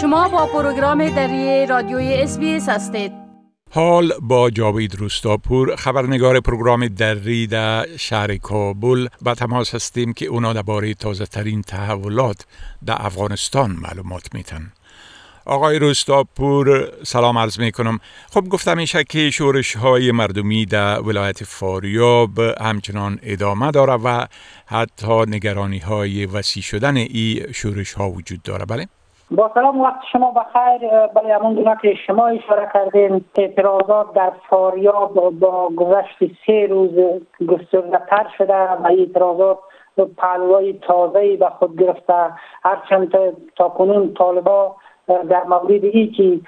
شما با پروگرام دری رادیوی اس هستید. حال با جاوید روستاپور خبرنگار پروگرام دری در شهر کابل. به تماس هستیم که اونا درباره تازه ترین تحولات در افغانستان معلومات میتن آقای روستاپور سلام عرض می کنم خب گفتم میشه که شورش های مردمی در ولایت فاریاب همچنان ادامه داره و حتی نگرانی های وسیع شدن این شورش ها وجود داره. بله؟ با سلام وقت شما بخیر. برای همون گونه که شما اشاره کردین اعتراضات در فاریاب با گذشت سه روز گسترده تر شده و اعتراضات پلوای تازه به خود گرفته. هرچند تا کنون طالبا در مورد ای که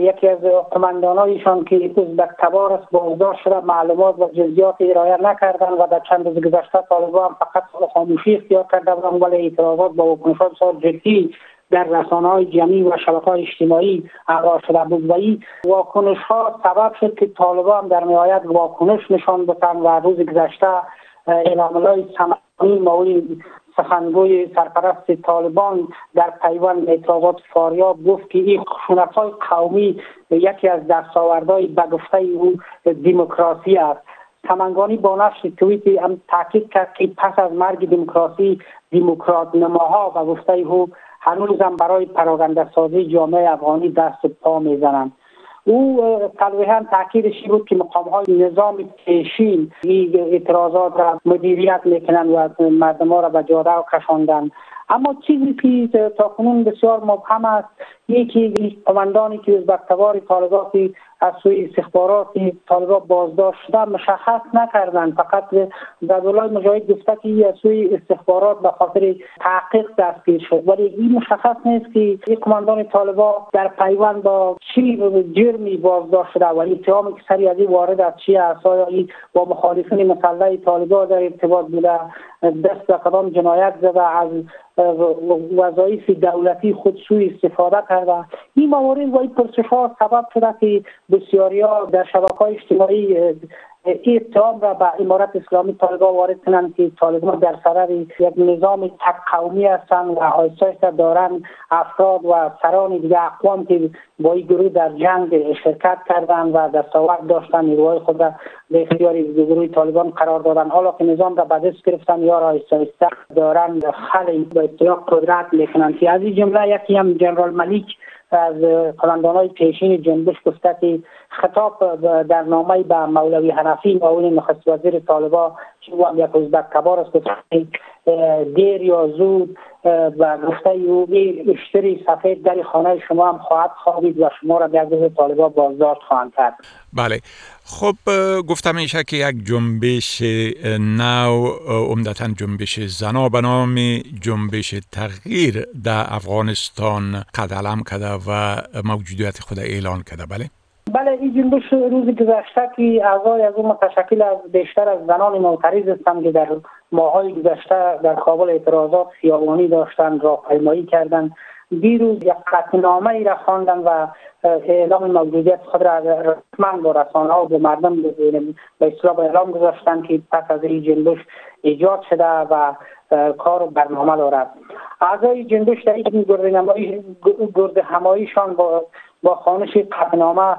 یکی از قماندانایشان که ازبک تبار است بازداشت شده معلومات و جزئیات ارائه نکردن و در چند روز گذشته طالبا هم فقط خاموشی اختیار کرده بودن ولی اعتراضات با واکنشات بسیار جدی در رسانه های جمعی و شبکه های اجتماعی اقرار شده بود و این واکنش ها سبب شد که طالبا هم در نهایت واکنش نشان بدن و روز گذشته اعلام های سمعی ماوی سخنگوی سرپرست طالبان در پیوند اعتراضات فاریاب گفت که این خشونت های قومی یکی از دستاوردهای به گفته او دموکراسی است. سمنگانی با نشر توییتی هم تاکید کرد که پس از مرگ دموکراسی دموکرات نماها و گفته او هنوزم برای پراگنده سازی جامعه افغانی دست پا می‌زنند. او هم تاکیدش بود که مقام های نظام پیشین اعتراضات را مدیریت می‌کنند و مردم ها را به جاده کشاندن اما چیزی که تا کنون بسیار مبهم است یکی قماندانی که از بکتوار طالباتی از سوی استخبارات طالبا بازداشت مشخص نکردند فقط دولای مجاهد گفته که از سوی استخبارات به خاطر تحقیق دستگیر شد. ولی این مشخص نیست که یک کماندان طالبا در پیوند با چی جرمی بازداشت شده و اتهامی که سری از این وارد از چی است آیا با مخالفین مسلح طالبا در ارتباط بوده؟ دست به قدام جنایت زده؟ از وظایف دولتی خود سوی استفاده کرده؟ این موارد و این پرسش ها سبب شده که بسیاری ها در شبکه های اجتماعی اتهام را به امارت اسلامی طالبان وارد کنند که طالبان در صدر یک نظام تک قومی هستند و آیسایش دارند. افراد و سران دیگه اقوام که با این گروه در جنگ شرکت کردند و دستاورد داشتند نیروهای خود را به اختیار گروه طالبان قرار دادن حالا که نظام را به دست گرفتن یا را آیسته دارند خل به اصطلاح قدرت می‌کنند که از این جمله یکی هم جنرال ملیک از قماندان های پیشین جنبش گفته که خطاب در نامه به مولوی حنفی معاون نخست وزیر طالبا که هم یک کبار است. دیر یا زود و گفته او اشتری سفید در خانه شما هم خواهد خوابید و شما را در گروه طالبا بازداشت خواهند کرد. بله. خب گفتم میشه که یک جنبش نو عمدتا جنبش زنا به نام جنبش تغییر در افغانستان قدلم کرده و موجودیت خود اعلان کرده. بله. بله این جنبش روز گذشته که اعضای از اون متشکل از بیشتر از زنان معترض هستند که در ماهای گذشته در کابل اعتراضات خیابانی داشتند راهپیمایی کردند. دیروز یک قطعنامه ای را خواندن و اعلام موجودیت خود را رسما با رسانه ها و مردم به اصطلاح اعلام گذاشتن که پس از این جنبش ایجاد شده و کار و برنامه دارد. اعضای جنبش در این گرد هماییشان با با خانش قطعنامه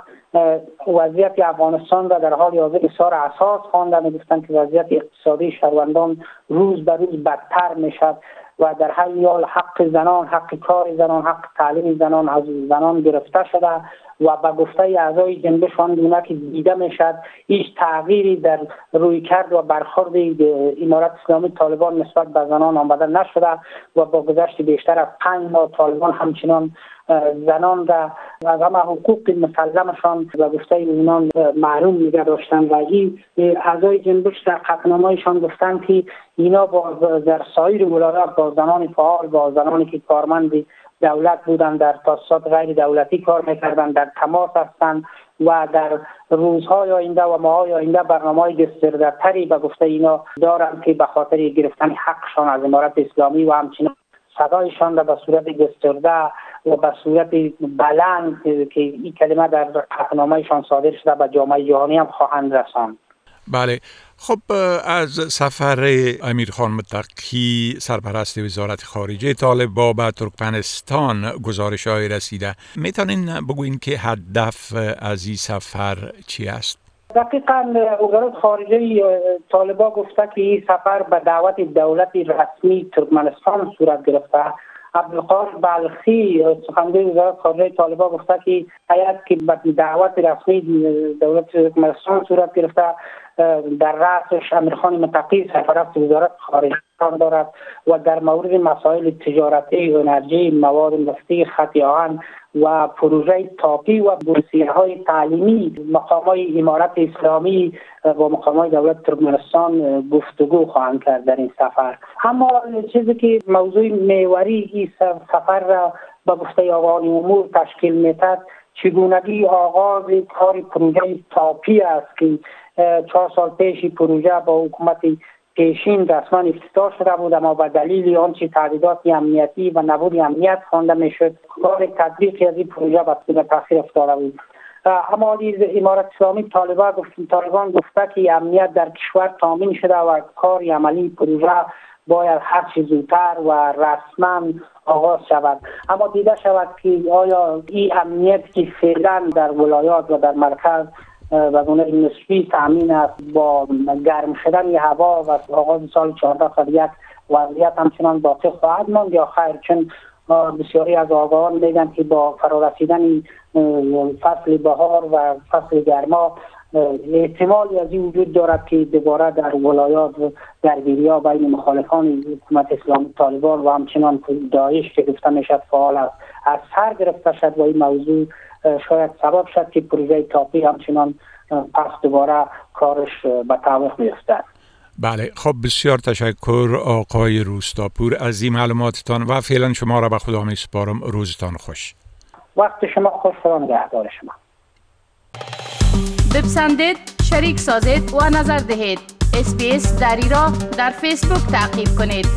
وضعیت افغانستان را در حال حاضر اصار اساس خواندن. و گفتند که وضعیت اقتصادی شهروندان روز به روز بدتر می‌شد و در هر حال حق زنان حق کار زنان حق تعلیم زنان از زنان گرفته شده و به گفته اعضای جنبش آن که دیده می‌شد هیچ تغییری در روی کرد و برخورد امارت اسلامی طالبان نسبت به زنان آمده نشده و با گذشت بیشتر از پنج ماه طالبان همچنان زنان را همه حقوق مسلمشان و گفته اونان معلوم نگه داشتن و این اعضای جنبش در قطنامهایشان گفتن که اینا با در سایر ولایات با زنان فعال با زنانی که کارمند دولت بودن در تاسیسات غیر دولتی کار می‌کردن در تماس هستند و در روزهای آینده و ماهای آینده برنامه های تری به گفته اینا دارند که به خاطر گرفتن حقشان از امارت اسلامی و همچنین صدایشان را به صورت گسترده و به صورت بلند که این کلمه در قطنامهشان صادر شده به جامعه جهانی هم خواهند رساند. بله. خب از سفر امیر خان متقی سرپرست وزارت خارجه طالب با به ترکمنستان گزارش های رسیده. می‌تونین بگوین که هدف از این سفر چی است؟ دقیقا وزارت خارجه طالبا گفته که این سفر به دعوت دولت رسمی ترکمنستان صورت گرفته. عبدالقادر بلخی سخنگوی وزارت خارجه طالبا گفته که هیئت که به دعوت رسمی دولت ترکمنستان صورت گرفته در رأسش امیرخان متقی سرپرست وزارت خارجه. دارد و در مورد مسائل تجارتی انرژی مواد نفتی خط آهن و پروژه تاپی و بورسیه های تعلیمی مقام های امارت اسلامی و مقام های دولت ترکمنستان گفتگو خواهند کرد در این سفر. اما چیزی که موضوع میوری این سفر را به گفته آقای امور تشکیل میتد چگونگی آغاز کار پروژه تاپی است که چهار سال پیش پروژه با حکومت پیشین رسما افتتاح شده بود اما به دلیل آنچه تعدیدات امنیتی و نبود امنیت خوانده می‌شد. کار تطبیق از این پروژه به تاخیر افتاده بود. اما امارت اسلامی طالبان گفت طالبان گفته که امنیت در کشور تامین شده و کار عملی پروژه باید هر چیز زودتر و رسما آغاز شود. اما دیده شود که آیا این امنیت که فعلا در ولایات و در مرکز و گونه نسبی تامین است با گرم شدن هوا و آغاز سال 14 سال یک وضعیت همچنان باقی خواهد ماند. یا خیر چون بسیاری از آگاهان میگن که با فرارسیدن فصل بهار و فصل گرما احتمالی از این وجود دارد که دوباره در ولایات درگیری ها بین مخالفان حکومت اسلامی طالبان و همچنان داعش که گفته می‌شد فعال است از سر گرفته شد و این موضوع شاید سبب شد که پروژه تاپی همچنان پس دوباره کارش به تعویق میفتد بله خب بسیار تشکر آقای روستاپور از این معلوماتتان و فعلا شما را به خدا می سپارم روزتان خوش. وقت شما خوش و نگهدار شما. بپسندید شریک سازید و نظر دهید. اسپیس دری را در فیسبوک تعقیب کنید.